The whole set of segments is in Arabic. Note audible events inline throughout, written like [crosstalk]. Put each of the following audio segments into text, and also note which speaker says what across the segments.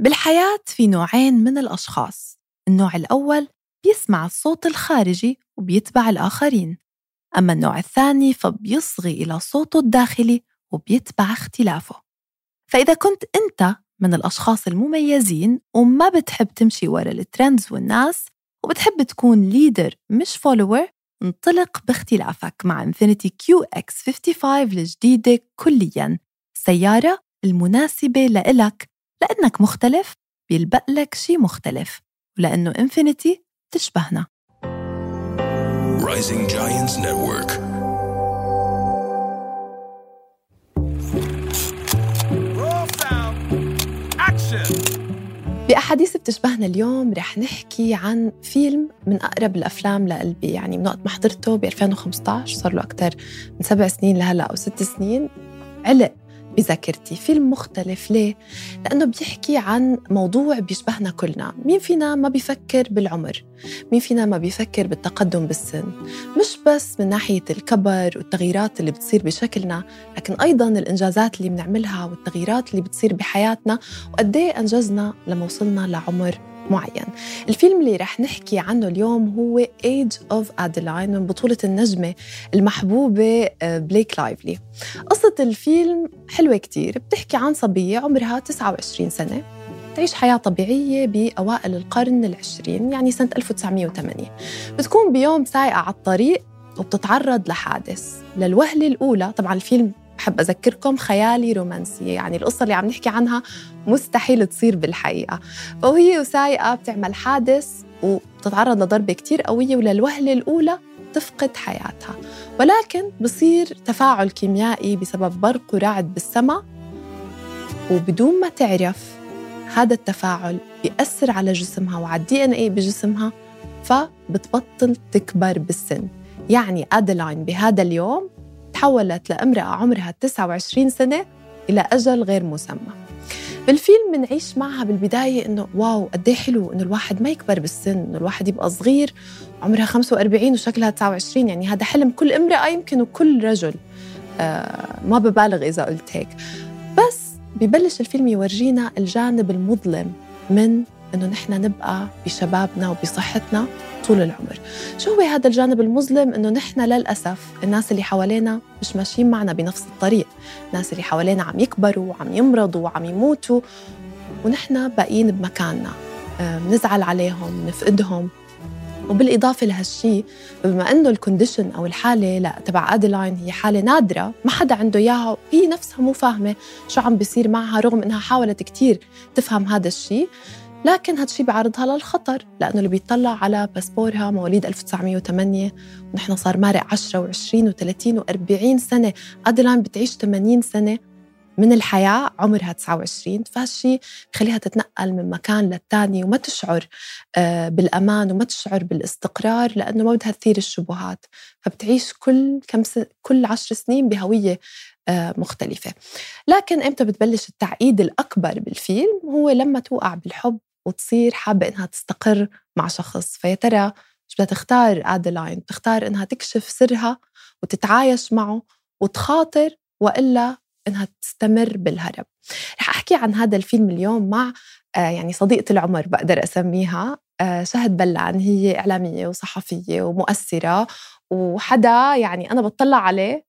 Speaker 1: بالحياة في نوعين من الأشخاص. النوع الأول بيسمع الصوت الخارجي وبيتبع الآخرين أما النوع الثاني فبيصغي إلى صوته الداخلي وبيتبع اختلافه. فإذا كنت أنت من الأشخاص المميزين وما بتحب تمشي ورا ال trends والناس وبتحب تكون leader مش follower انطلق باختلافك مع انفينيتي QX 55 الجديدة كلياً. السيارة المناسبة لإلك. لأنك مختلف بيلبق لك شي مختلف ولأنه انفينيتي تشبهنا Rising Giants Network. بأحاديث بتشبهنا اليوم رح نحكي عن فيلم من أقرب الأفلام لقلبي يعني من وقت ما حضرته ب 2015 صار له أكثر من سبع سنين لهلأ أو ست سنين. علق بذاكرتي فيلم مختلف. ليه؟ لأنه بيحكي عن موضوع بيشبهنا كلنا. مين فينا ما بيفكر بالعمر؟ مين فينا ما بيفكر بالتقدم بالسن؟ مش بس من ناحية الكبر والتغييرات اللي بتصير بشكلنا لكن أيضا الإنجازات اللي بنعملها والتغييرات اللي بتصير بحياتنا وقد إيه أنجزنا لما وصلنا لعمر. معين. الفيلم اللي رح نحكي عنه اليوم هو Age of Adeline من بطولة النجمة المحبوبة آه، بليك لايفلي. قصة الفيلم حلوة كتير بتحكي عن صبية عمرها 29 سنة تعيش حياة طبيعية بأوائل القرن العشرين يعني سنة 1908 بتكون بيوم سايقة على الطريق وبتتعرض لحادث. للوهلة الأولى طبعا الفيلم بحب أذكركم خيالي رومانسي يعني القصة اللي عم نحكي عنها مستحيل تصير بالحقيقة. وهي وسايقة بتعمل حادث وبتتعرض لضربة كتير قوية وللوهلة الأولى تفقد حياتها. ولكن بصير تفاعل كيميائي بسبب برق ورعد بالسماء. وبدون ما تعرف هذا التفاعل بيأثر على جسمها وعلى ال DNA بجسمها فبتبطل تكبر بالسن. يعني أدلاين بهذا اليوم تحولت لامرأة عمرها 29 سنة إلى أجل غير مسمى. بالفيلم بنعيش معها بالبداية إنه واو قد إيه حلو إنه الواحد ما يكبر بالسن إنه الواحد يبقى صغير عمرها 45 وشكلها 29 يعني هذا حلم كل امرأة يمكن وكل رجل آه ما ببالغ إذا قلت هيك. بس ببلش الفيلم يورجينا الجانب المظلم من إنه نحن نبقى بشبابنا وبصحتنا طول العمر. شو هو هذا الجانب المظلم؟ إنه نحن للأسف الناس اللي حوالينا مش ماشيين معنا بنفس الطريق. الناس اللي حوالينا عم يكبروا وعم يمرضوا وعم يموتوا ونحن باقيين بمكاننا. بنزعل عليهم نفقدهم. وبالإضافة لهالشي بما أنه ال condition أو الحالة لا تبع أدلاين هي حالة نادرة ما حدا عنده إياها وهي نفسها مو فاهمة شو عم بيصير معها رغم أنها حاولت كتير تفهم هذا الشيء لكن هذا الشيء بيعرضها للخطر لأنه اللي بيطلع على باسبورها مواليد 1908 ونحن صار مارق 10 و20 و30 و40 سنة. أدلاين بتعيش 80 سنة من الحياة عمرها 29 فهالشي بخليها تتنقل من مكان للتاني وما تشعر آه، بالأمان وما تشعر بالإستقرار لأنه ما بدها تثير الشبهات. فبتعيش كل كم س... كل عشر سنين بهوية آه، مختلفة. لكن إمتى بتبلش التعقيد الأكبر بالفيلم؟ هو لما توقع بالحب وتصير حابة إنها تستقر مع شخص. فيا ترى مش بدها تختار أدلاين بتختار إنها تكشف سرها وتتعايش معه وتخاطر وإلا إنها تستمر بالهرب. رح أحكي عن هذا الفيلم اليوم مع آه، يعني صديقة العمر بقدر أسميها آه، شهد بلان. هي إعلامية وصحفية ومؤثرة وحدا يعني أنا بطلع عليه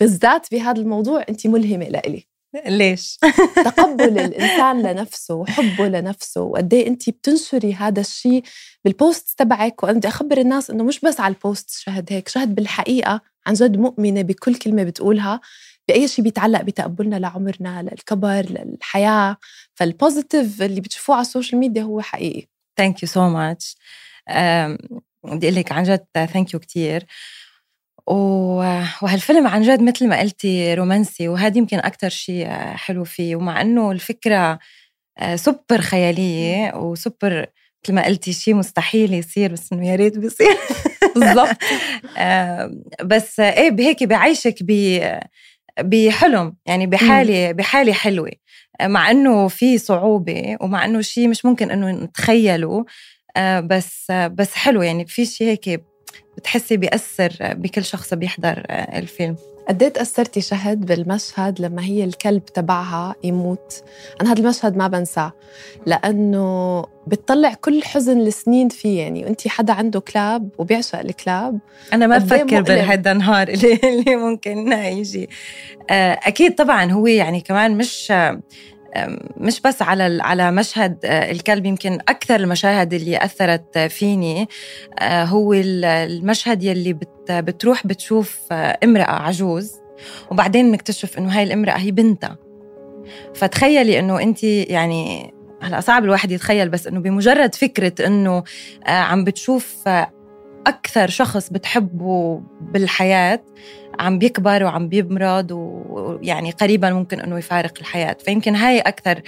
Speaker 1: بالذات بهذا الموضوع أنت ملهمة لإلي.
Speaker 2: ليش؟ [laughs]
Speaker 1: تقبل الإنسان لنفسه وحبه لنفسه وقد إيه انت بتنشري هذا الشيء بال post تبعك وأنا بدي أخبر الناس إنه مش بس على ال post شهد هيك شهد بالحقيقة عن جد مؤمنة بكل كلمة بتقولها بأي شيء بيتعلق بتقبلنا لعمرنا للكبر للحياة فال positive اللي بتشوفوه على ال social media هو حقيقي.
Speaker 2: thank you so much بدي أقول لك عن جد thank you كثير وهالفيلم عن جد مثل ما قلتي رومانسي وهذا يمكن أكتر شيء حلو فيه. ومع إنه الفكرة آه، سوبر خيالية وسوبر مثل ما قلتي شيء مستحيل يصير بس إنه يا ريت بيصير.
Speaker 1: بالضبط. [laughs]
Speaker 2: بس إيه بهيك بعيشك ب بحلم يعني بحالة بحالة حلوة. مع إنه في صعوبة ومع إنه شيء مش ممكن إنه نتخيله. آه، بس بس حلو يعني في شيء هيك بتحسي بيأثر بكل شخص بيحضر الفيلم.
Speaker 1: قد إيه تأثرتي شهد بالمشهد لما هي الكلب تبعها يموت؟ أنا هذا المشهد ما بنساه لأنه بتطلع كل حزن السنين فيه يعني وانت حدا عنده كلاب وبيعشق الكلاب.
Speaker 2: أنا ما
Speaker 1: إيه
Speaker 2: بفكر. بهذا النهار اللي, [laughs] اللي ممكن يجي. آه، أكيد طبعا هو يعني كمان مش مش بس على على مشهد آه، الكلب يمكن أكثر المشاهد اللي أثرت فيني آه، هو ال- المشهد يلي بت بتروح بتشوف آه، امرأة عجوز وبعدين نكتشف إنه هاي الامرأة هي بنتها. فتخيلي إنه أنت يعني هلأ صعب الواحد يتخيل بس إنه بمجرد فكرة إنه عم بتشوف أكثر شخص بتحبه بالحياة عم بيكبر وعم بيمرض ويعني قريبا ممكن إنه يفارق الحياة. فيمكن هاي أكثر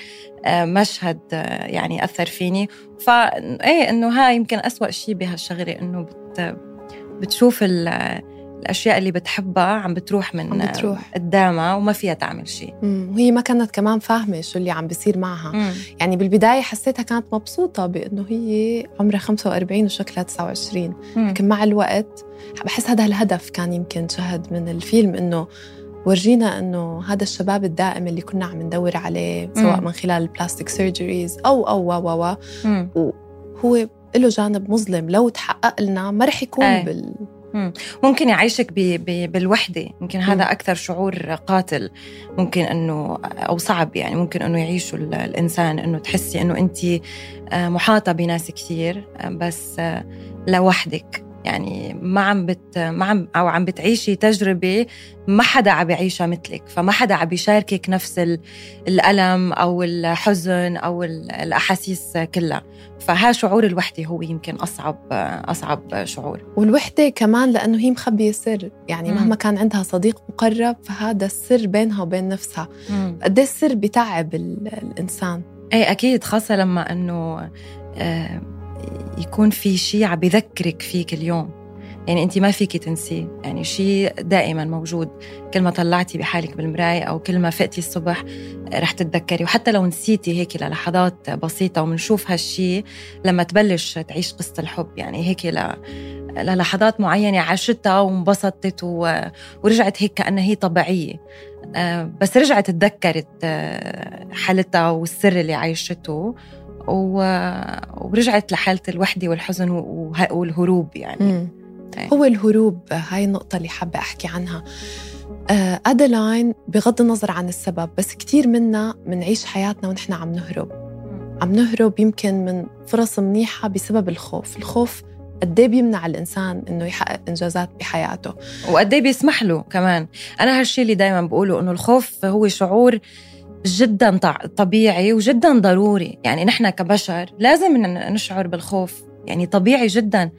Speaker 2: آه، مشهد آه، يعني أثر فيني. فايه إنه هاي يمكن أسوأ شيء بهالشغلة إنه بت بتشوف الأشياء اللي بتحبها عم بتروح من
Speaker 1: عم بتروح.
Speaker 2: قدامها وما فيها تعمل شيء
Speaker 1: مم. وهي ما كانت كمان فاهمة شو اللي عم بيصير معها يعني بالبداية حسيتها كانت مبسوطة بأنه هي عمرها 45 وشكلها 29 لكن مع الوقت بحس هذا الهدف كان يمكن شهد من الفيلم إنه ورجينا إنه هذا الشباب الدائم اللي كنا عم ندور عليه سواء
Speaker 2: مم.
Speaker 1: من خلال البلاستيك سيرجريز أو أو و و و
Speaker 2: مم.
Speaker 1: هو له جانب مظلم لو تحقق لنا ما رح يكون
Speaker 2: أي.
Speaker 1: بال
Speaker 2: ممكن يعيشك ب- ب- بالوحدة. يمكن هذا. أكثر شعور قاتل. ممكن أنه أو صعب يعني. ممكن أنه يعيشه ال- الإنسان أنه تحسي أنه أنت آه، محاطة بناس كثير آه، بس آه، لوحدك. يعني ما عم بت ما عم أو عم بتعيشي تجربة ما حدا عم بيعيشها مثلك فما حدا عم بيشاركك نفس ال- الألم أو الحزن أو ال- الأحاسيس كلها. فها شعور الوحدة هو يمكن اصعب أصعب شعور.
Speaker 1: والوحدة كمان لأنه هي مخبية سر يعني. مهما كان عندها صديق مقرب فهذا السر بينها وبين نفسها. قد إيه السر بتعب ال- الإنسان؟
Speaker 2: إيه أكيد خاصة لما إنه آه، يكون في شيء عم بذكرك فيه كل يوم يعني أنت ما فيك تنسيه يعني شيء دائما موجود. كل ما طلعتي بحالك بالمراية أو كل ما فقتي الصبح رح تتذكري. وحتى لو نسيتي هيك للحظات بسيطة وبنشوف هالشيء لما تبلش تعيش قصة الحب. يعني هيك ل للحظات معينة عاشتها وانبسطت و... ورجعت هيك كأنها هي طبيعية. آه، بس رجعت تذكرت آه، حالتها والسر اللي عايشته. ورجعت لحالة الوحدة والحزن والهروب يعني.
Speaker 1: مم.
Speaker 2: إيه.
Speaker 1: هو الهروب هاي النقطة اللي حابة أحكي عنها. آه، أدلاين بغض النظر عن السبب بس كتير منا منعيش حياتنا ونحن عم نهرب. عم نهرب يمكن من فرص منيحة بسبب الخوف. الخوف قد إيه بيمنع الإنسان إنه يحقق إنجازات بحياته.
Speaker 2: وقد إيه بيسمح له كمان. أنا هالشي اللي دائما بقوله إنه الخوف هو شعور جدا طبيعي وجدا ضروري. يعني نحن كبشر لازم نشعر بالخوف. يعني طبيعي جدا.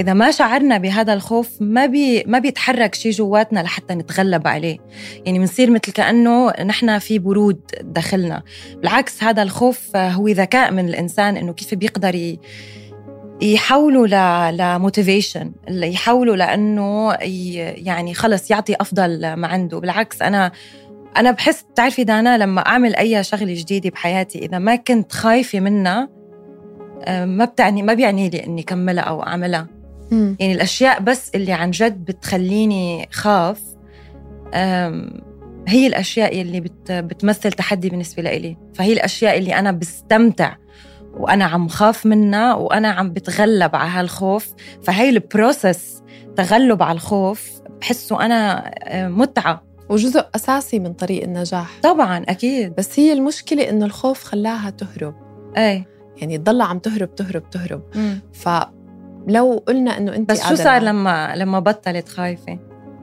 Speaker 2: إذا ما شعرنا بهذا الخوف ما بي ما بيتحرك شيء جواتنا لحتى نتغلب عليه. يعني بنصير مثل كأنه نحن في برود داخلنا. بالعكس هذا الخوف هو ذكاء من الإنسان إنه كيف بيقدر ي- يحولوا ل ل motivation يحولوا لأنه ي- يعني خلص يعطي أفضل ما عنده. بالعكس أنا أنا بحس بتعرفي دانا لما أعمل أي شغلة جديدة بحياتي إذا ما كنت خايفة منها آه، ما بتعني ما بيعني لي إني كملها أو أعملها.
Speaker 1: مم.
Speaker 2: يعني الأشياء بس اللي عن جد بتخليني خاف هي الأشياء اللي بت بتمثل تحدي بالنسبة لإلي. فهي الأشياء اللي أنا بستمتع وأنا عم خاف منها وأنا عم بتغلب على هالخوف. فهي البروسس تغلب على الخوف بحسه أنا آه، متعة.
Speaker 1: وجزء أساسي من طريق النجاح.
Speaker 2: طبعا أكيد.
Speaker 1: بس هي المشكلة إنه الخوف خلاها تهرب.
Speaker 2: إيه
Speaker 1: يعني تضل عم تهرب تهرب تهرب. فلو قلنا إنه أنت
Speaker 2: بس شو صار لما لما بطلت خايفة؟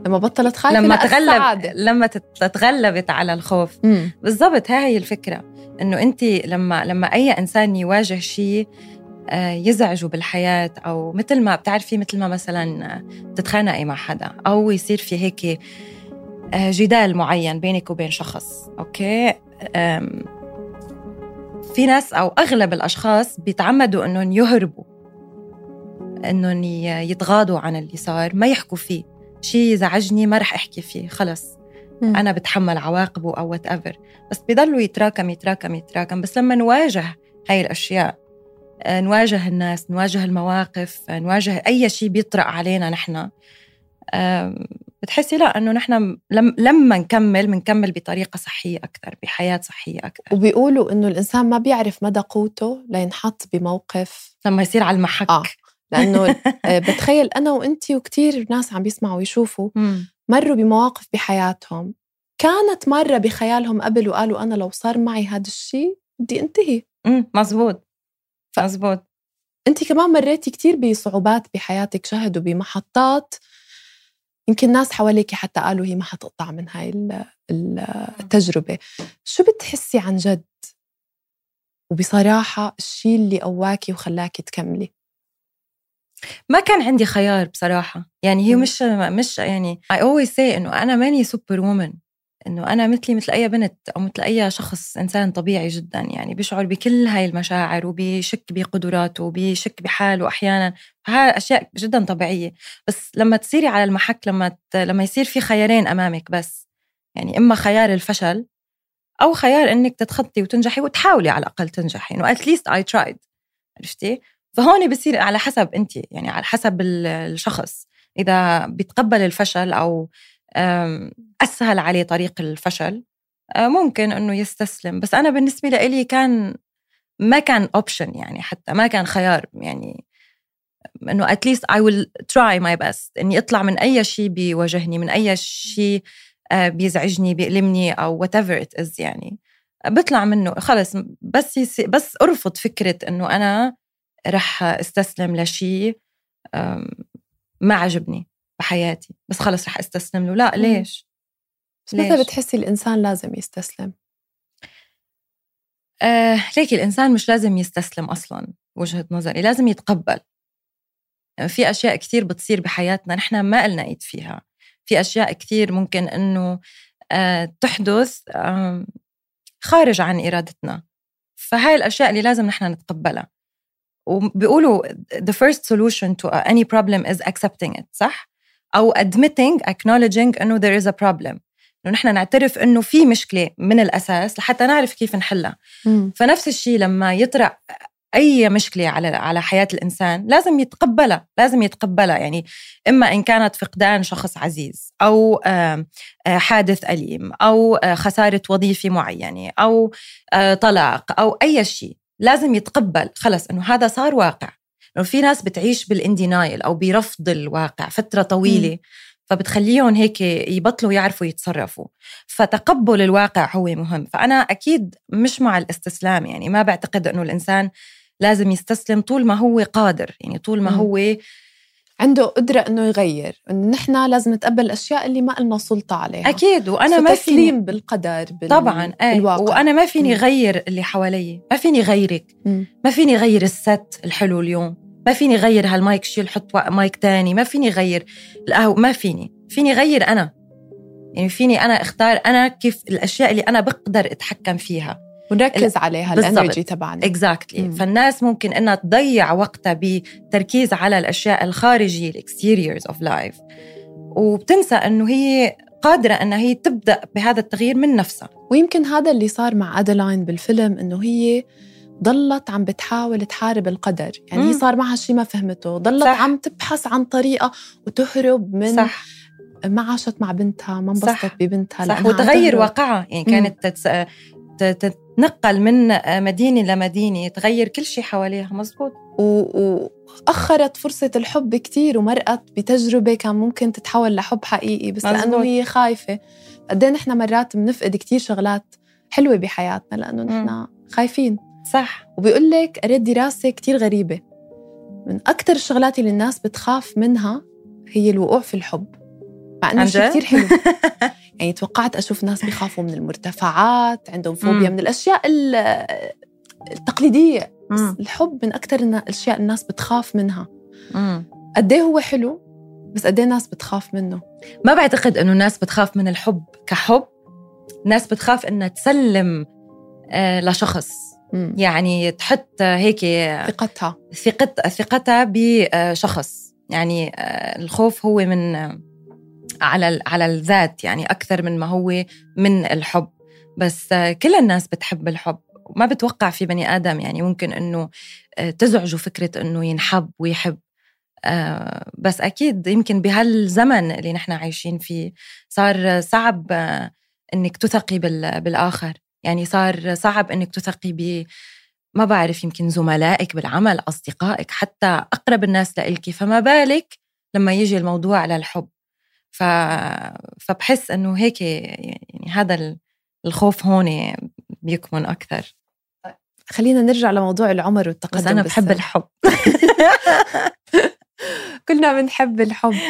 Speaker 1: لما بطلت خايفة؟
Speaker 2: لما تغلب. لما تت- تغلبت على الخوف.
Speaker 1: مم.
Speaker 2: بالضبط هاي هي الفكرة. إنه أنت لما لما أي إنسان يواجه شيء آه، يزعجه بالحياة أو مثل ما بتعرفي مثل ما مثلا تتخانقي مع حدا أو يصير في هيك جدال معين بينك وبين شخص أوكي؟ آم، في ناس أو أغلب الأشخاص بيتعمدوا إنهم يهربوا إنهم ي- يتغاضوا عن اللي صار ما يحكوا فيه. شيء يزعجني ما رح أحكي فيه خلص.
Speaker 1: مم.
Speaker 2: أنا بتحمل عواقبه أو وات ايفر بس بضلوا يتراكم يتراكم يتراكم. بس لما نواجه هاي الأشياء آه، نواجه الناس نواجه المواقف آه، نواجه أي شيء بيطرق علينا نحن بتحسي لا إنه نحن لم لما نكمل بنكمل بطريقة صحية أكثر بحياة صحية أكثر
Speaker 1: وبيقولوا إنه الإنسان ما بيعرف مدى قوته لينحط بموقف
Speaker 2: لما يصير على المحك.
Speaker 1: آه لأنه [laughs] آه، بتخيل أنا وانت وكتير ناس عم بيسمعوا ويشوفوا مروا بمواقف بحياتهم كانت مرة بخيالهم قبل وقالوا أنا لو صار معي هذا الشيء بدي انتهي.
Speaker 2: امم مزبوط. مزبوط.
Speaker 1: انت كمان مريتي كتير بصعوبات بحياتك شهدوا بمحطات يمكن ناس حواليك حتى قالوا هي ما حتقطع من هاي التجربة. شو بتحسي عن جد؟ وبصراحة الشيء اللي قواكي وخلاكي تكملي.
Speaker 2: ما كان عندي خيار بصراحة. يعني هي مش مش يعني I always say إنه أنا ماني سوبر وومن إنه أنا مثلي مثل أي بنت أو مثل أي شخص إنسان طبيعي جدا يعني بيشعر بكل هاي المشاعر وبيشك بقدراته وبيشك بحاله أحيانا. فهذا أشياء جدا طبيعية. بس لما تصيري على المحك لما لما يصير في خيارين أمامك بس يعني إما خيار الفشل أو خيار إنك تتخطي وتنجحي وتحاولي على الأقل تنجحي إنه اتليست اي ترايد عرفتي؟ فهون بصير على حسب انت يعني على حسب الشخص. إذا بيتقبل الفشل أو أسهل عليه طريق الفشل. آه، ممكن أنه يستسلم بس أنا بالنسبة لي كان ما كان اوبشن يعني حتى ما كان خيار يعني إنه least I will try my best إني أطلع من أي شيء بيواجهني من أي شيء آه، بيزعجني بيألمني أو whatever it is يعني. بطلع منه خلص بس يسي بس أرفض فكرة إنه أنا رح أستسلم لشيء ما عجبني. بحياتي بس خلص رح أستسلم له. لا ليش؟
Speaker 1: بس متى بتحسي الإنسان لازم يستسلم؟
Speaker 2: آه ليكي الإنسان مش لازم يستسلم أصلا وجهة نظري لازم يتقبل. في أشياء كثير بتصير بحياتنا نحن ما قلنا إيد فيها. في أشياء كثير ممكن أنه آه تحدث آه خارج عن إرادتنا. فهاي الأشياء اللي لازم نحن نتقبلها. وبيقولوا the first solution to any problem is accepting it صح؟ أو admitting acknowledging إنه there is a problem. إنه نحن نعترف إنه في مشكلة من الأساس لحتى نعرف كيف نحلها. فنفس الشيء لما يطرأ أي مشكلة على على حياة الإنسان لازم يتقبلها لازم يتقبلها. يعني إما إن كانت فقدان شخص عزيز أو حادث أليم أو خسارة وظيفة معينة أو طلاق أو أي شيء لازم يتقبل. خلص إنه هذا صار واقع. انه في ناس بتعيش بالاندينايل أو برفض الواقع فترة طويلة م. فبتخليهم هيك يبطلوا يعرفوا يتصرفوا فتقبل الواقع هو مهم فأنا أكيد مش مع الاستسلام يعني ما بعتقد أنه الإنسان لازم يستسلم طول ما هو قادر يعني طول ما هو
Speaker 1: عنده قدرة إنه يغير، إنه نحن لازم نتقبل الأشياء اللي ما لنا سلطة عليها
Speaker 2: أكيد وأنا ما
Speaker 1: فيني بالقدر بال...
Speaker 2: طبعا أي. الواقع. وأنا ما فيني غير اللي حوالي، ما فيني غيرك، ما فيني غير الست الحلو اليوم، ما فيني غير هالمايك شيل حط مايك تاني ما فيني غير القهوة ما فيني. فيني غير أنا. يعني فيني أنا أختار أنا كيف الأشياء اللي أنا بقدر أتحكم فيها.
Speaker 1: ونركز عليها ال energy تبعنا.
Speaker 2: exactly exactly. فالناس ممكن إنها تضيع وقتها بتركيز على الأشياء الخارجية ال exteriors of life وبتنسى إنه هي قادرة أنها هي تبدأ بهذا التغيير من نفسها.
Speaker 1: ويمكن هذا اللي صار مع أدلاين بالفيلم أنه هي ضلت عم بتحاول تحارب القدر. يعني مم. هي صار معها شيء ما فهمته. ضلت صح. عم تبحث عن طريقة وتهرب من صح. ما عاشت مع بنتها ما انبسطت ببنتها.
Speaker 2: صح. وتغير واقعها. يعني كانت تتس... تتنقل من مدينة لمدينة تغير كل شيء حواليها. مزبوط.
Speaker 1: وأخرت فرصة الحب كتير ومرقت بتجربة كان ممكن تتحول لحب حقيقي. بس مزبوط. لأنه هي خايفة. قد إيه نحن مرات بنفقد كتير شغلات حلوة بحياتنا لأنه نحن خايفين.
Speaker 2: صح.
Speaker 1: وبيقول لك قريت دراسة كتير غريبة. من أكثر الشغلات اللي الناس بتخاف منها هي الوقوع في الحب. مع إنه شيء كتير حلو. [laughs] يعني توقعت أشوف ناس بيخافوا من المرتفعات عندهم فوبيا من الأشياء التقليدية. بس الحب من أكثر الأشياء الناس بتخاف منها. قد هو حلو بس قد الناس بتخاف منه؟
Speaker 2: ما بعتقد إنه الناس بتخاف من الحب كحب. ناس بتخاف إنها تسلم آه، لشخص. يعني تحط هيك
Speaker 1: ثقتها.
Speaker 2: ثقت ثقتها بشخص. يعني آه، الخوف هو من على على الذات يعني أكثر من ما هو من الحب. بس آه، كل الناس بتحب الحب. ما بتوقع في بني آدم يعني ممكن إنه آه، تزعجه فكرة إنه ينحب ويحب. آه، بس أكيد يمكن بهالزمن اللي نحن عايشين فيه صار صعب آه، إنك تثقي بالآخر. يعني صار صعب إنك تثقي ب ما بعرف يمكن زملائك بالعمل أصدقائك حتى أقرب الناس لإلك. فما بالك لما يجي الموضوع على الحب؟ ف... فبحس إنه هيك يعني هذا الخوف هون بيكمن أكثر.
Speaker 1: خلينا نرجع لموضوع العمر والتقدم
Speaker 2: بس أنا بحب الحب. [laughs]
Speaker 1: كلنا بنحب الحب. [laughs]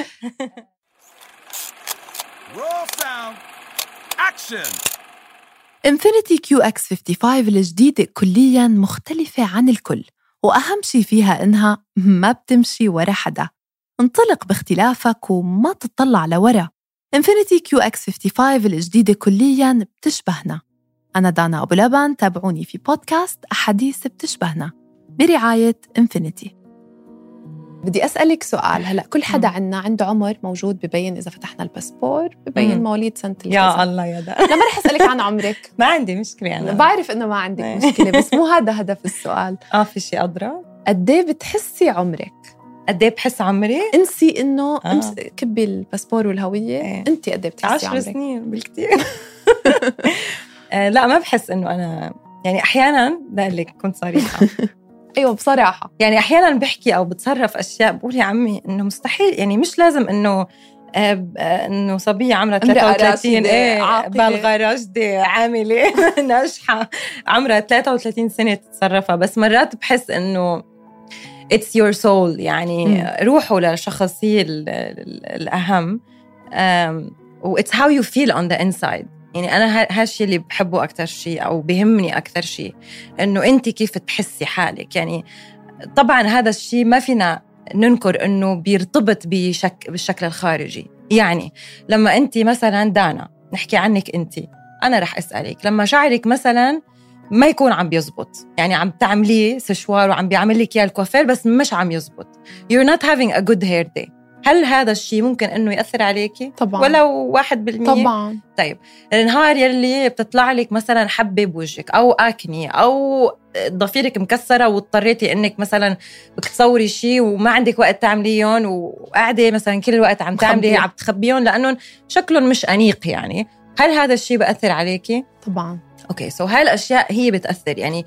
Speaker 1: انفينيتي كيو إكس 55 الجديدة كليا مختلفة عن الكل وأهم شي فيها إنها ما بتمشي ورا حدا. انطلق باختلافك وما تطلع لورا. انفينيتي كيو إكس 55 الجديدة كليا بتشبهنا. أنا دانا أبو لبن تابعوني في بودكاست أحاديث بتشبهنا. برعاية انفينيتي بدي أسألك سؤال. هلأ كل حدا عنا عنده عمر موجود ببين إذا فتحنا الباسبور ببين مواليد سنة
Speaker 2: الكذا يا الله يا دا
Speaker 1: لا ما رح أسألك عن عمرك. [laughs]
Speaker 2: ما عندي مشكلة أنا.
Speaker 1: بعرف إنه ما عندك مشكلة بس مو [laughs] هذا هدف السؤال.
Speaker 2: آه في شيء أدرى
Speaker 1: قد إيه بتحسي عمرك؟
Speaker 2: قد إيه بحس عمري؟
Speaker 1: انسي إنه آه. كبي الباسبور والهوية إيه. أنت قد إيه بتحسي
Speaker 2: عمرك؟ 10 سنين بالكثير [laughs] آه، لا ما بحس إنه أنا يعني أحيانا لك كنت صريحة.
Speaker 1: أيوه بصراحة.
Speaker 2: يعني أحيانا بحكي أو بتصرف أشياء بقول يا عمي إنه مستحيل يعني مش لازم إنه آه، آه، إنه صبية عمرها 33 إيه بالغة راشدة عاملة [laughs] ناجحة. عمرها 33 سنة تتصرفها. بس مرات بحس إنه it's your soul يعني روحوا للشخص هي الأهم. و it's how you feel on the inside يعني أنا هالشيء اللي بحبه أكثر شيء أو بهمني أكثر شيء إنه انت كيف تحسي حالك؟ يعني طبعا هذا الشيء ما فينا ننكر إنه بيرتبط بشك بالشكل الخارجي. يعني لما انت مثلا دانا نحكي عنك انت أنا رح أسألك لما شعرك مثلا ما يكون عم بيزبط يعني عم تعمليه سشوار وعم بيعمل لك إياه الكوافير بس مش عم يزبط. You're not having a good hair day. هل هذا الشيء ممكن إنه يأثر عليكي؟
Speaker 1: طبعا.
Speaker 2: ولو واحد بالمية.
Speaker 1: طبعا.
Speaker 2: طيب النهار يلي بتطلع لك مثلا حبة بوجهك أو acne أو ضفيرك مكسرة واضطريتي إنك مثلا بدك تصوري شيء وما عندك وقت تعمليهم وقاعدة مثلا كل الوقت عم تعملي عم تخبيهم لانهم شكلهم مش أنيق يعني. هل هذا الشيء بأثر عليكي؟
Speaker 1: طبعا.
Speaker 2: okay so هاي الأشياء هي بتأثر. يعني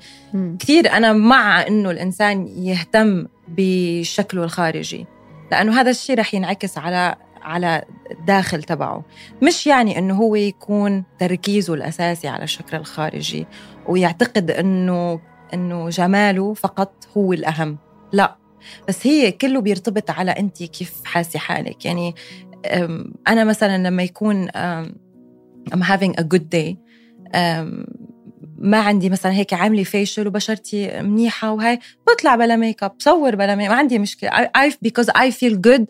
Speaker 2: كثير أنا مع إنه الإنسان يهتم بشكله الخارجي. لأنه هذا الشيء رح ينعكس على على الداخل تبعه. مش يعني إنه هو يكون تركيزه الأساسي على الشكل الخارجي ويعتقد انه إنه جماله فقط هو الأهم. لا. بس هي كله بيرتبط على أنت كيف حاسة حالك. يعني أنا مثلا لما يكون I'm having a good day ما عندي مثلا هيك عاملة facial وبشرتي منيحة وهي بطلع بلا ميك اب بصور بلا make ما عندي مشكلة. I, because I feel good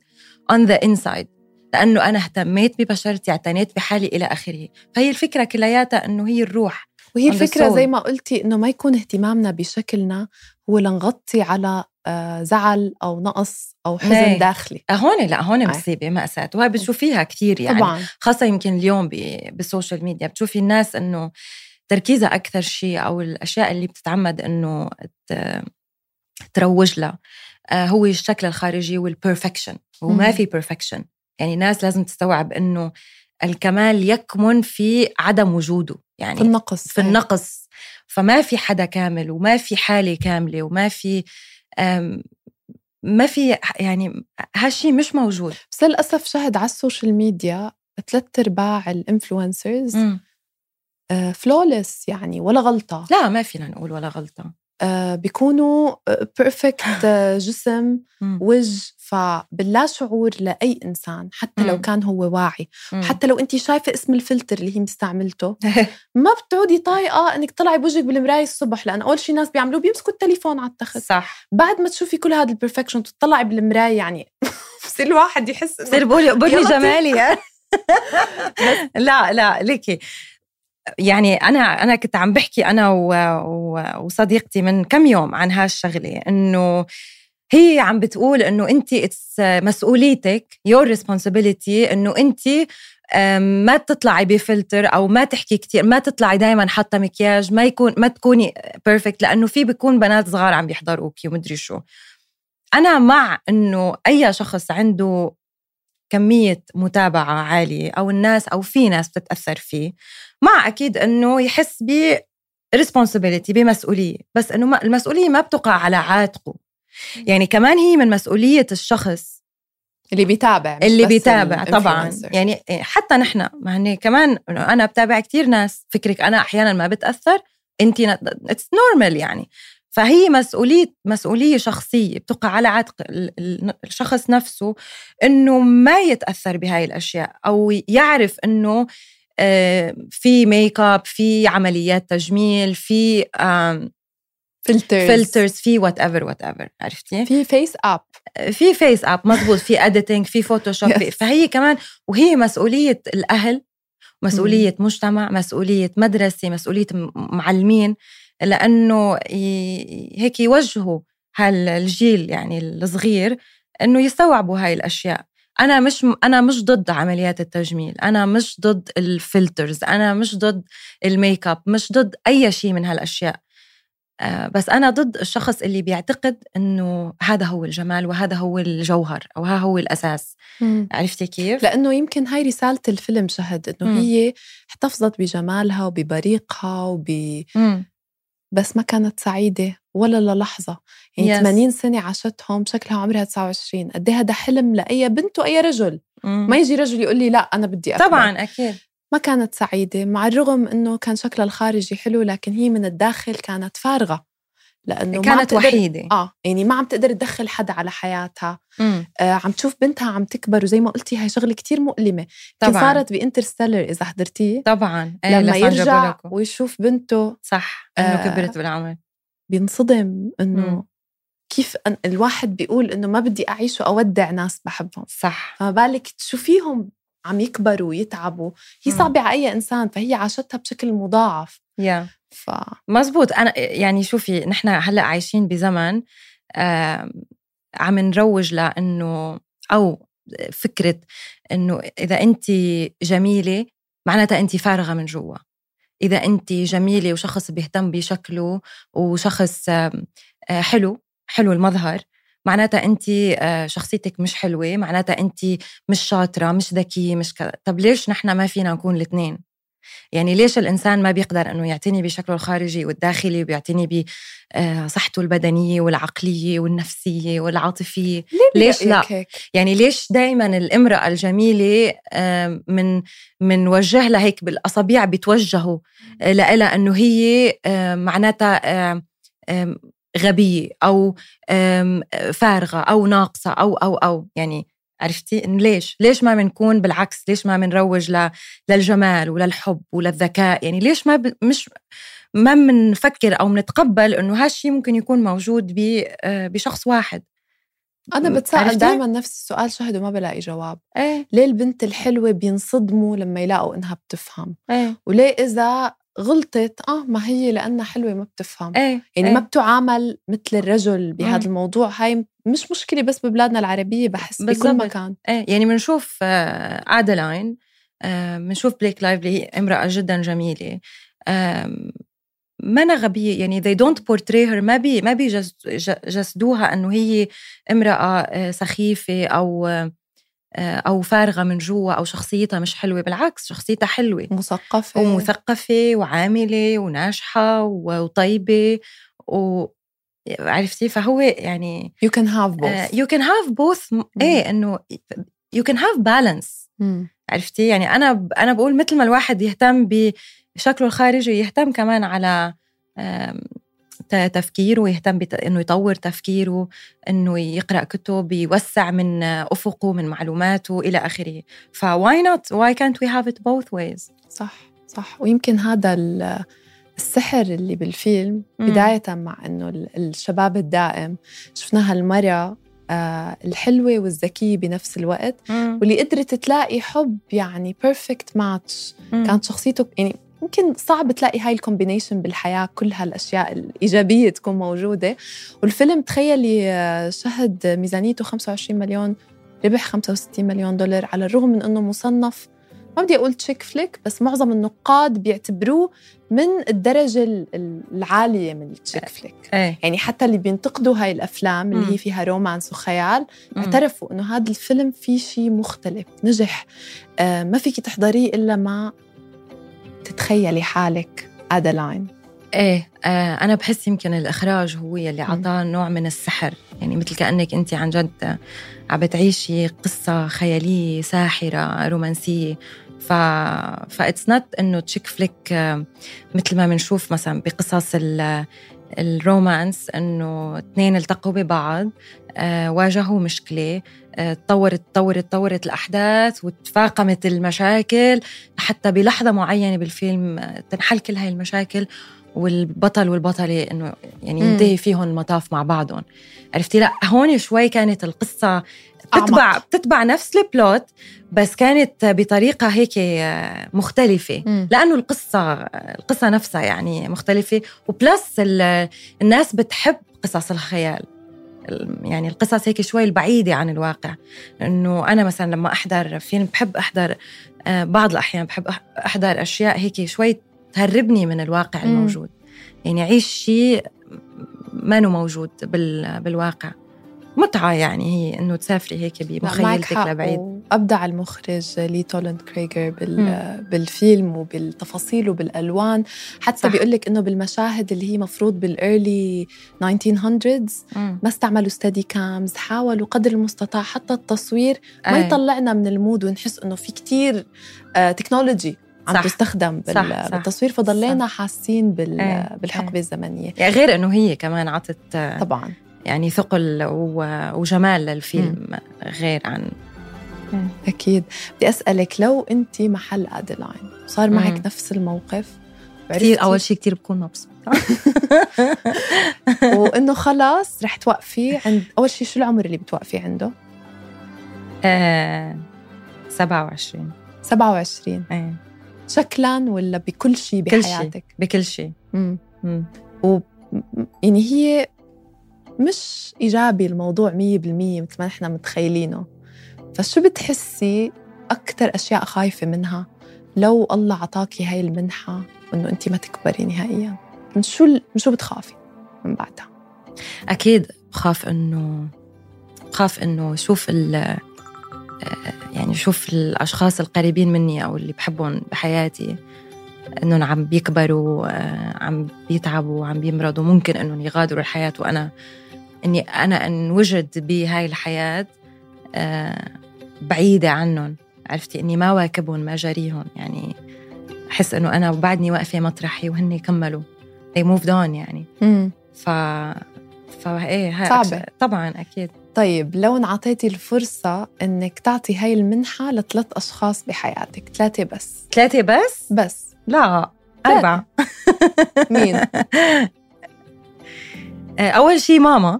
Speaker 2: on the inside. لأنه أنا اهتميت ببشرتي اعتنيت بحالي إلى آخره. فهي الفكرة كلياتها إنه هي الروح
Speaker 1: وهي الفكرة زي ما قلتي إنه ما يكون اهتمامنا بشكلنا هو لنغطي على آه، زعل أو نقص أو حزن هي. داخلي.
Speaker 2: آه، هون لا هون مصيبة مأساة وهي بتشوفيها كثير يعني. طبعا. خاصة يمكن اليوم بال social media بتشوفي الناس إنه تركيزها أكثر شيء أو الأشياء اللي بتتعمد إنه تروج لها. آه، هو الشكل الخارجي وال perfection وما في perfection يعني الناس لازم تستوعب إنه الكمال يكمن في عدم وجوده. يعني
Speaker 1: في النقص
Speaker 2: في النقص. فما في حدا كامل وما في حالة كاملة وما في ما في يعني هالشيء مش موجود.
Speaker 1: بس للأسف شهد على ال social media ثلاث أرباع ال influencers flawless يعني ولا غلطة.
Speaker 2: لا ما فينا نقول ولا غلطة.
Speaker 1: آه، بيكونوا perfect [laughs] آه، جسم وجه. فباللا شعور لأي إنسان حتى لو كان هو واعي حتى لو أنت شايفة اسم الفلتر اللي هي مستعملته [laughs] ما بتعودي طايقة إنك تطلعي بوجهك بالمراية الصبح لأن أول شيء ناس بيعملوه بيمسكوا التليفون على التخت.
Speaker 2: صح.
Speaker 1: بعد ما تشوفي كل هذا ال perfection تطلعي بالمراية يعني [laughs] بصير الواحد يحس
Speaker 2: بصير بقول بقولي جمالي. لا لا ليكي. يعني أنا أنا كنت عم بحكي أنا وصديقتي من كم يوم عن هالشغله إنه هي عم بتقول إنه انت مسؤوليتك your responsibility إنه انت ما تطلعي بفلتر أو ما تحكي كثير ما تطلعي دائما حاطة مكياج ما يكون ما تكوني perfect لأنه في بيكون بنات صغار عم بيحضروكي ومدري شو. أنا مع إنه أي شخص عنده كمية متابعة عالية أو الناس أو في ناس بتتأثر فيه مع أكيد أنه يحس ب responsibility بمسؤولية. بس أنه المسؤولية ما بتقع على عاتقه. يعني كمان هي من مسؤولية الشخص.
Speaker 1: اللي بيتابع
Speaker 2: اللي بيتابع طبعا. يعني حتى نحن ما هني كمان أنا بتابع كتير ناس فكرك أنا أحيانا ما بتأثر انت it's normal يعني. فهي مسؤولية مسؤولية شخصية بتقع على عاتق الشخص نفسه إنه ما يتأثر بهاي الأشياء أو يعرف آه، في ميك اب في عمليات تجميل في
Speaker 1: filters
Speaker 2: filters في whatever whatever عرفتي
Speaker 1: في FaceApp
Speaker 2: في FaceApp مضبوط في editing في Photoshop yes. فهي كمان وهي مسؤولية الأهل مسؤولية mm. مجتمع مسؤولية مدرسة مسؤولية معلمين لأنه هيك يوجهوا هالجيل يعني الصغير إنه يستوعبوا هاي الأشياء أنا مش أنا مش ضد عمليات التجميل أنا مش ضد ال filters أنا مش ضد الميك اب مش ضد أي شيء من هالأشياء آه، بس أنا ضد الشخص اللي بيعتقد إنه هذا هو الجمال وهذا هو الجوهر أو ها هو الأساس مم. عرفتي كيف؟
Speaker 1: لأنه يمكن هاي رسالة الفيلم شهد إنه مم. هي احتفظت بجمالها وببريقها وب. بس ما كانت سعيدة ولا للحظة. يعني yes. 80 سنة عاشتهم شكلها عمرها 29 قد هذا حلم لأي بنت وأي رجل. مم. ما يجي رجل يقول لي لا أنا بدي
Speaker 2: أكبر طبعا أكيد.
Speaker 1: ما كانت سعيدة مع الرغم أنه كان شكلها الخارجي حلو لكن هي من الداخل كانت فارغة.
Speaker 2: لأنه كانت وحيدة.
Speaker 1: آه يعني ما عم تقدر تدخل حدا على حياتها. آه عم تشوف بنتها عم تكبر وزي ما قلتي هاي شغلة كتير مؤلمة. طبعا. صارت بانترستيلر إذا حضرتيه.
Speaker 2: طبعا.
Speaker 1: إيه لما يرجع ويشوف بنته
Speaker 2: صح إنه آه كبرت بالعمر.
Speaker 1: بينصدم إنه كيف الواحد بيقول إنه ما بدي أعيش وأودع ناس بحبهم.
Speaker 2: صح.
Speaker 1: فما بالك تشوفيهم عم يكبروا ويتعبوا. هي صعبة على أي إنسان فهي عاشتها بشكل مضاعف.
Speaker 2: يا. yeah. ف... مزبوط. أنا يعني شوفي نحن هلأ عايشين بزمن آه عم نروج لأنه أو فكرة إنه إذا أنت جميلة معناتها أنت فارغة من جوا. إذا أنت جميلة وشخص بيهتم بشكله وشخص آه حلو حلو المظهر معناتها أنت آه، شخصيتك مش حلوة معناتها أنت مش شاطرة مش ذكية مش كذا طب ليش نحن ما فينا نكون الاثنين؟ يعني ليش الإنسان ما بيقدر إنه يعتني بشكله الخارجي والداخلي وبيعتني بصحته آه، البدنية والعقلية والنفسية والعاطفية؟
Speaker 1: ليش لا؟ هيك؟
Speaker 2: يعني ليش دائما الامرأة الجميلة من من وجه لها هيك بالأصابيع بيتوجهوا لها إنه هي معناتها غبية أو فارغة أو ناقصة أو أو أو. يعني عرفتي؟ ليش؟ ليش ما بنكون بالعكس؟ ليش ما بنروج للجمال وللحب وللذكاء؟ يعني ليش ما ب... مش ما بنفكر أو بنتقبل إنه هالشيء ممكن يكون موجود آه، بشخص واحد.
Speaker 1: أنا بتساءل دائما نفس السؤال شهد وما بلاقي جواب.
Speaker 2: إيه؟
Speaker 1: ليه البنت الحلوة بينصدموا لما يلاقوا إنها بتفهم؟
Speaker 2: إيه؟
Speaker 1: وليه إذا غلطت آه ما هي لأنها حلوة ما بتفهم.
Speaker 2: إيه
Speaker 1: يعني
Speaker 2: إيه.
Speaker 1: ما بتعامل مثل الرجل بهذا الموضوع هاي مش مشكلة بس ببلادنا العربية بحس. بكل مكان.
Speaker 2: إيه يعني بنشوف Adaline آه، بنشوف Blake Lively هي امرأة جدا جميلة. ما غبية. يعني they don't portray her. ما بي ما بيجسدوها إنه هي امرأة آه، سخيفة أو آه، أو فارغة من جوا أو شخصيتها مش حلوة. بالعكس شخصيتها حلوة.
Speaker 1: مثقفة.
Speaker 2: ومثقفة وعاملة وناجحة وطيبة و عرفتي؟ فهو يعني
Speaker 1: you can have both.
Speaker 2: you can have both إيه إنه you can have balance. عرفتي؟ يعني أنا أنا بقول مثل ما الواحد يهتم بشكله الخارجي يهتم كمان على تفكيره ويهتم. إنه يطور تفكيره إنه يقرأ كتب يوسع من أفقه من معلوماته إلى آخره. فواي نوت واي كانت وي هاف ات بوث ويز
Speaker 1: صح صح. ويمكن هذا السحر اللي بالفيلم بداية مع إنه الشباب الدائم. شفناها المرأة آه الحلوة والذكية بنفس الوقت.
Speaker 2: مم.
Speaker 1: واللي قدرت تلاقي حب يعني perfect match كانت شخصيته يعني يمكن صعب تلاقي هاي ال combination بالحياة كل هالأشياء الإيجابية تكون موجودة. والفيلم تخيلي آه، شهد ميزانيته 25 مليون ربح 65 مليون دولار على الرغم من أنه مصنف. ما بدي أقول chick flick بس معظم النقاد بيعتبروه من الدرجة ال- ال- العالية من ال chick
Speaker 2: flick إيه.
Speaker 1: يعني حتى اللي بينتقدوا هاي الأفلام اللي
Speaker 2: مم.
Speaker 1: هي فيها romance وخيال. اعترفوا إنه هذا الفيلم فيه شيء مختلف نجح. آه ما فيك تحضريه إلا ما تتخيلي حالك Adaline
Speaker 2: إيه آه أنا بحس يمكن الإخراج هو يلي
Speaker 1: مم.
Speaker 2: عطاه نوع من السحر. يعني مثل كأنك أنت عن جد عم بتعيشي قصة خيالية ساحرة رومانسية. ف that's not إنه chick flick آه، مثل ما بنشوف مثلا بقصص ال- ال romance إنه اثنين التقوا ببعض آه، واجهوا مشكلة آه، تطورت تطورت تطورت الأحداث وتفاقمت المشاكل حتى بلحظة معينة بالفيلم آه، تنحل كل هاي المشاكل. والبطل والبطلة إنه يعني
Speaker 1: مم.
Speaker 2: ينتهي فيهم المطاف مع بعضهم. عرفتي؟ لا هون شوي كانت القصة
Speaker 1: أعمق.
Speaker 2: بتتبع بتتبع نفس البلوت بس كانت بطريقة هيك آه، مختلفة. لأنه القصة القصة نفسها يعني مختلفة. و plus ال- الناس بتحب قصص الخيال. ال- يعني القصص هيك شوي البعيدة عن الواقع. إنه أنا مثلا لما أحضر فيلم بحب أحضر آه، بعض الأحيان بحب أح- أحضر أشياء هيك شوي تهربني من الواقع
Speaker 1: مم.
Speaker 2: الموجود يعني عيش شيء ما إنه موجود بال بالواقع متعة يعني هي إنه تسافري هيك بمخيلتك لبعيد
Speaker 1: وأبدع المخرج Lee Toland Krieger بال
Speaker 2: مم.
Speaker 1: بالفيلم وبالتفاصيل وبالألوان حتى. بيقول لك إنه بالمشاهد اللي هي مفروض بال early 1900s
Speaker 2: مم.
Speaker 1: ما استعملوا steadicams حاولوا قدر المستطاع حتى التصوير ما
Speaker 2: أي.
Speaker 1: يطلعنا من ال mood ونحس إنه في كتير آه تكنولوجي عم
Speaker 2: صح.
Speaker 1: تستخدم بال
Speaker 2: صح، صح.
Speaker 1: بالتصوير فضلينا حاسين بال
Speaker 2: أي.
Speaker 1: بالحقبة الزمنية.
Speaker 2: يعني غير إنه هي كمان عطت
Speaker 1: طبعا.
Speaker 2: يعني ثقل و- وجمال للفيلم غير عن
Speaker 1: أكيد. بدي أسألك لو انت محل ادلاين صار. معك نفس الموقف؟
Speaker 2: كثير أول شيء كثير بكون مبسوطة. [laughs]
Speaker 1: وإنه خلاص رح توقفي عند أول شيء شو العمر اللي بتوقفي عنده؟
Speaker 2: آه، 27
Speaker 1: 27
Speaker 2: إيه.
Speaker 1: شكلا ولا بكل شيء. بحياتك؟
Speaker 2: بكل شيء.
Speaker 1: و يعني هي مش إيجابي الموضوع 100% مثل ما نحن متخيلينه. فشو بتحسي أكثر أشياء خايفة منها لو الله عطاكي هاي المنحة وإنه انت ما تكبري نهائيا؟ من شو ال- من شو بتخافي من بعدها؟
Speaker 2: أكيد بخاف انه بخاف إنه شوف ال يعني شوف الأشخاص القريبين مني أو اللي بحبهم بحياتي إنهم عم بيكبروا آه، عم بيتعبوا عم بيمرضوا ممكن إنهم يغادروا الحياة. وأنا إني أنا انوجد بهاي الحياة آه، بعيدة عنهم. عرفتي؟ إني ما واكبهم ما جاريهم. يعني أحس إنه أنا بعدني واقفة مطرحي وهن كملوا they moved on يعني. ف فايه هاي
Speaker 1: صعبة.
Speaker 2: طبعا أكيد.
Speaker 1: طيب لو انعطيتي الفرصة إنك تعطي هاي المنحة لثلاث أشخاص بحياتك ثلاثة بس.
Speaker 2: ثلاثة بس؟
Speaker 1: بس.
Speaker 2: لا
Speaker 1: ثلاثة.
Speaker 2: أربعة. [laughs]
Speaker 1: مين؟ [laughs]
Speaker 2: أول شيء ماما.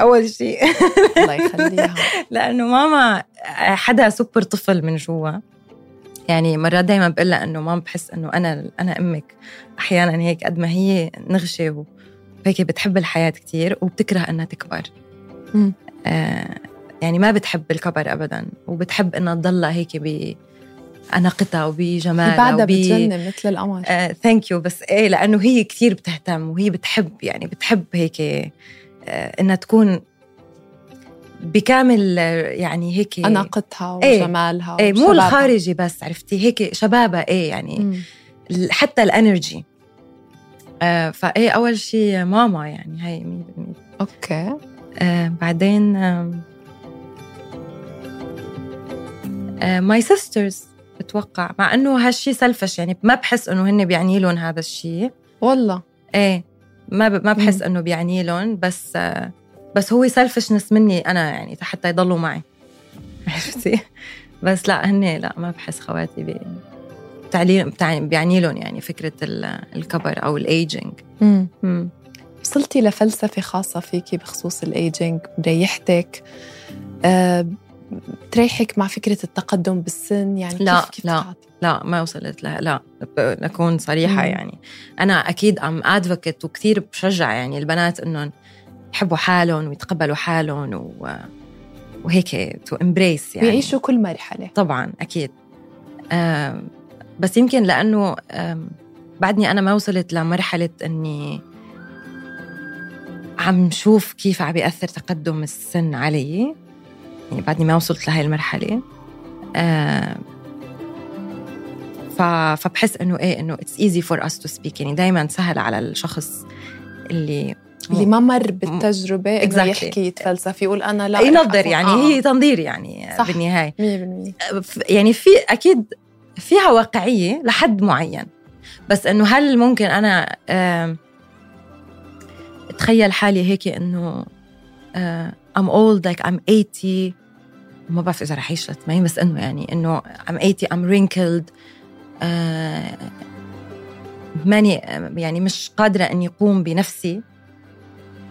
Speaker 2: أول شيء [laughs]
Speaker 1: الله يخليها.
Speaker 2: لأنه ماما حدا سوبر طفل من جوا. يعني مرات دائما بقول لها إنه ماما بحس إنه أنا أنا أمك. أحيانا هيك قد ما هي نغشة وهيك بتحب الحياة كتير وبتكره إنها تكبر.
Speaker 1: مم.
Speaker 2: آه يعني ما بتحب الكبر ابدا وبتحب انها تضلها هيك ب اناقتها
Speaker 1: هي
Speaker 2: وبجمالها
Speaker 1: بعدها
Speaker 2: وب-
Speaker 1: بتجنن مثل القمر
Speaker 2: thank you بس إيه لأنه هي كثير بتهتم وهي بتحب يعني بتحب هيك آه إنها تكون بكامل آه، يعني هيك
Speaker 1: أناقتها
Speaker 2: إيه.
Speaker 1: وجمالها
Speaker 2: إيه مو
Speaker 1: وشبابها.
Speaker 2: الخارجي بس عرفتي هيك شبابها إيه يعني
Speaker 1: مم.
Speaker 2: حتى ال energy آه فإيه أول شيء ماما يعني هاي 100%
Speaker 1: okay
Speaker 2: آه بعدين my sisters بتوقع مع إنه هالشي selfish يعني ما بحس إنه هن بيعني لهم هذا الشيء
Speaker 1: والله.
Speaker 2: إيه ما ب... ما بحس. إنه بيعني لهم بس آه بس هو selfishness مني أنا يعني حتى يضلوا معي. [laughs] عرفتي؟ بس لا هن لا ما بحس خواتي بي... تعليم بيعني لهم يعني فكرة ال- الكبر أو الايجينج
Speaker 1: مم. وصلتي لفلسفة خاصة فيكي بخصوص الايجينج مريحتك أه بتريحك مع فكرة التقدم بالسن يعني
Speaker 2: لا،
Speaker 1: كيف كيف
Speaker 2: لا.
Speaker 1: تعطي؟
Speaker 2: لا ما وصلت لها لا نكون صريحة
Speaker 1: مم.
Speaker 2: يعني أنا أكيد am advocate وكثير بشجع يعني البنات إنهم يحبوا حالهم ويتقبلوا حالهم و... وهيك to embrace يعني
Speaker 1: بيعيشوا كل مرحلة
Speaker 2: طبعا أكيد آم، بس يمكن لأنه آم، بعدني أنا ما وصلت لمرحلة إني عم شوف كيف عم بيأثر تقدم السن علي يعني بعدني ما وصلت لهي المرحلة آم، ف... فبحس إنه إيه إنه it's easy for us to speak يعني دائما سهل على الشخص اللي
Speaker 1: اللي ما مر بالتجربة إنه
Speaker 2: Exactly.
Speaker 1: يحكي يتفلسف يقول أنا لا
Speaker 2: ينظر يعني
Speaker 1: أفهم.
Speaker 2: هي تنظير يعني
Speaker 1: صح.
Speaker 2: بالنهاية
Speaker 1: 100%
Speaker 2: ف- يعني في أكيد فيها واقعية لحد معين بس إنه هل ممكن أنا آم، اتخيل حالي هيك إنه آه، I'm old like I'm 80 ما بعرف إذا رح اعيش ل 80 بس إنه يعني إنه I'm 80 I'm wrinkled. آه، ماني يعني مش قادرة إني أقوم بنفسي.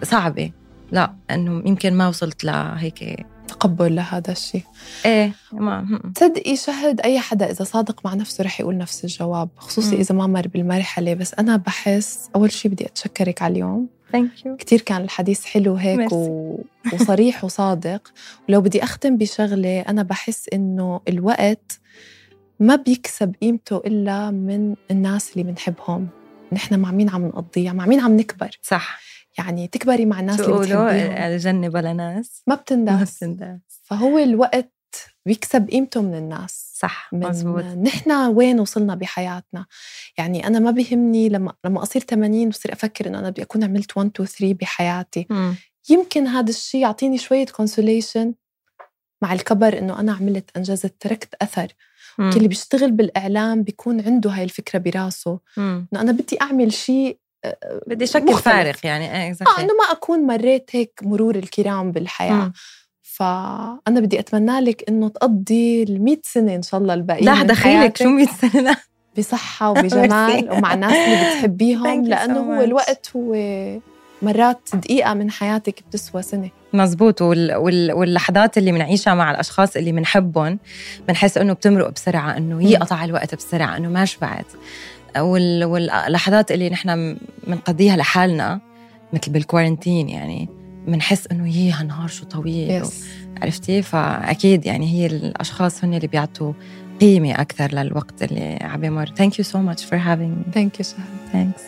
Speaker 2: صعبة. لا إنه يمكن ما وصلت لهيك
Speaker 1: تقبل لهذا الشيء.
Speaker 2: إيه ما
Speaker 1: تصدقي شهد أي حدا إذا صادق مع نفسه رح يقول نفس الجواب خصوصي. إذا ما مر بالمرحلة. بس أنا بحس أول شيء بدي أتشكرك على اليوم.
Speaker 2: thank you
Speaker 1: كتير كان الحديث حلو هيك. و... وصريح [laughs] وصادق. ولو بدي أختم بشغلة أنا بحس إنه الوقت ما بيكسب قيمته إلا من الناس اللي بنحبهم. نحن مع مين عم نقضيها مع مين عم نكبر.
Speaker 2: صح.
Speaker 1: يعني تكبري مع الناس اللي بتحبيهم.
Speaker 2: الجنة بلا ناس.
Speaker 1: ما بتنداس. [laughs]
Speaker 2: بتنداس.
Speaker 1: فهو الوقت بيكسب قيمته من الناس
Speaker 2: صح
Speaker 1: من
Speaker 2: مزبوط
Speaker 1: نحن وين وصلنا بحياتنا يعني أنا ما بيهمني لما لما أصير 80 بصير أفكر إنه أنا بدي أكون عملت 1 2 3 بحياتي
Speaker 2: مم.
Speaker 1: يمكن هذا الشيء يعطيني شوية كونسوليشن مع الكبر إنه أنا عملت أنجزت تركت أثر اللي بيشتغل بالإعلام بيكون عنده هاي الفكرة براسه. إنه أنا بدي أعمل شيء آه،
Speaker 2: بدي شكل
Speaker 1: مختلف.
Speaker 2: فارق يعني
Speaker 1: إيه
Speaker 2: آه.
Speaker 1: إنه ما أكون مريت هيك مرور الكرام بالحياة
Speaker 2: مم.
Speaker 1: فأنا بدي أتمنى لك إنه تقضي ال 100 سنة إن شاء الله الباقيين
Speaker 2: لا دخيلك شو 100 سنة لا
Speaker 1: بصحة [laughs] وبجمال. ومع الناس اللي بتحبيهم
Speaker 2: you so
Speaker 1: هو. الوقت هو مرات دقيقة من حياتك بتسوى سنة
Speaker 2: مزبوط وال... وال... واللحظات اللي بنعيشها مع الأشخاص اللي بنحبهم بنحس إنه بتمرق بسرعة إنه
Speaker 1: مم.
Speaker 2: يقطع الوقت بسرعة إنه ما شبعت وال... واللحظات اللي نحن بنقضيها لحالنا مثل بال quarantine يعني بنحس إنه يي هالنهار شو طويل
Speaker 1: yes
Speaker 2: عرفتي؟ فأكيد يعني هي الأشخاص هن اللي بيعطوا قيمة أكثر للوقت اللي عم يمر thank you so much for having me
Speaker 1: thank you شهد
Speaker 2: thanks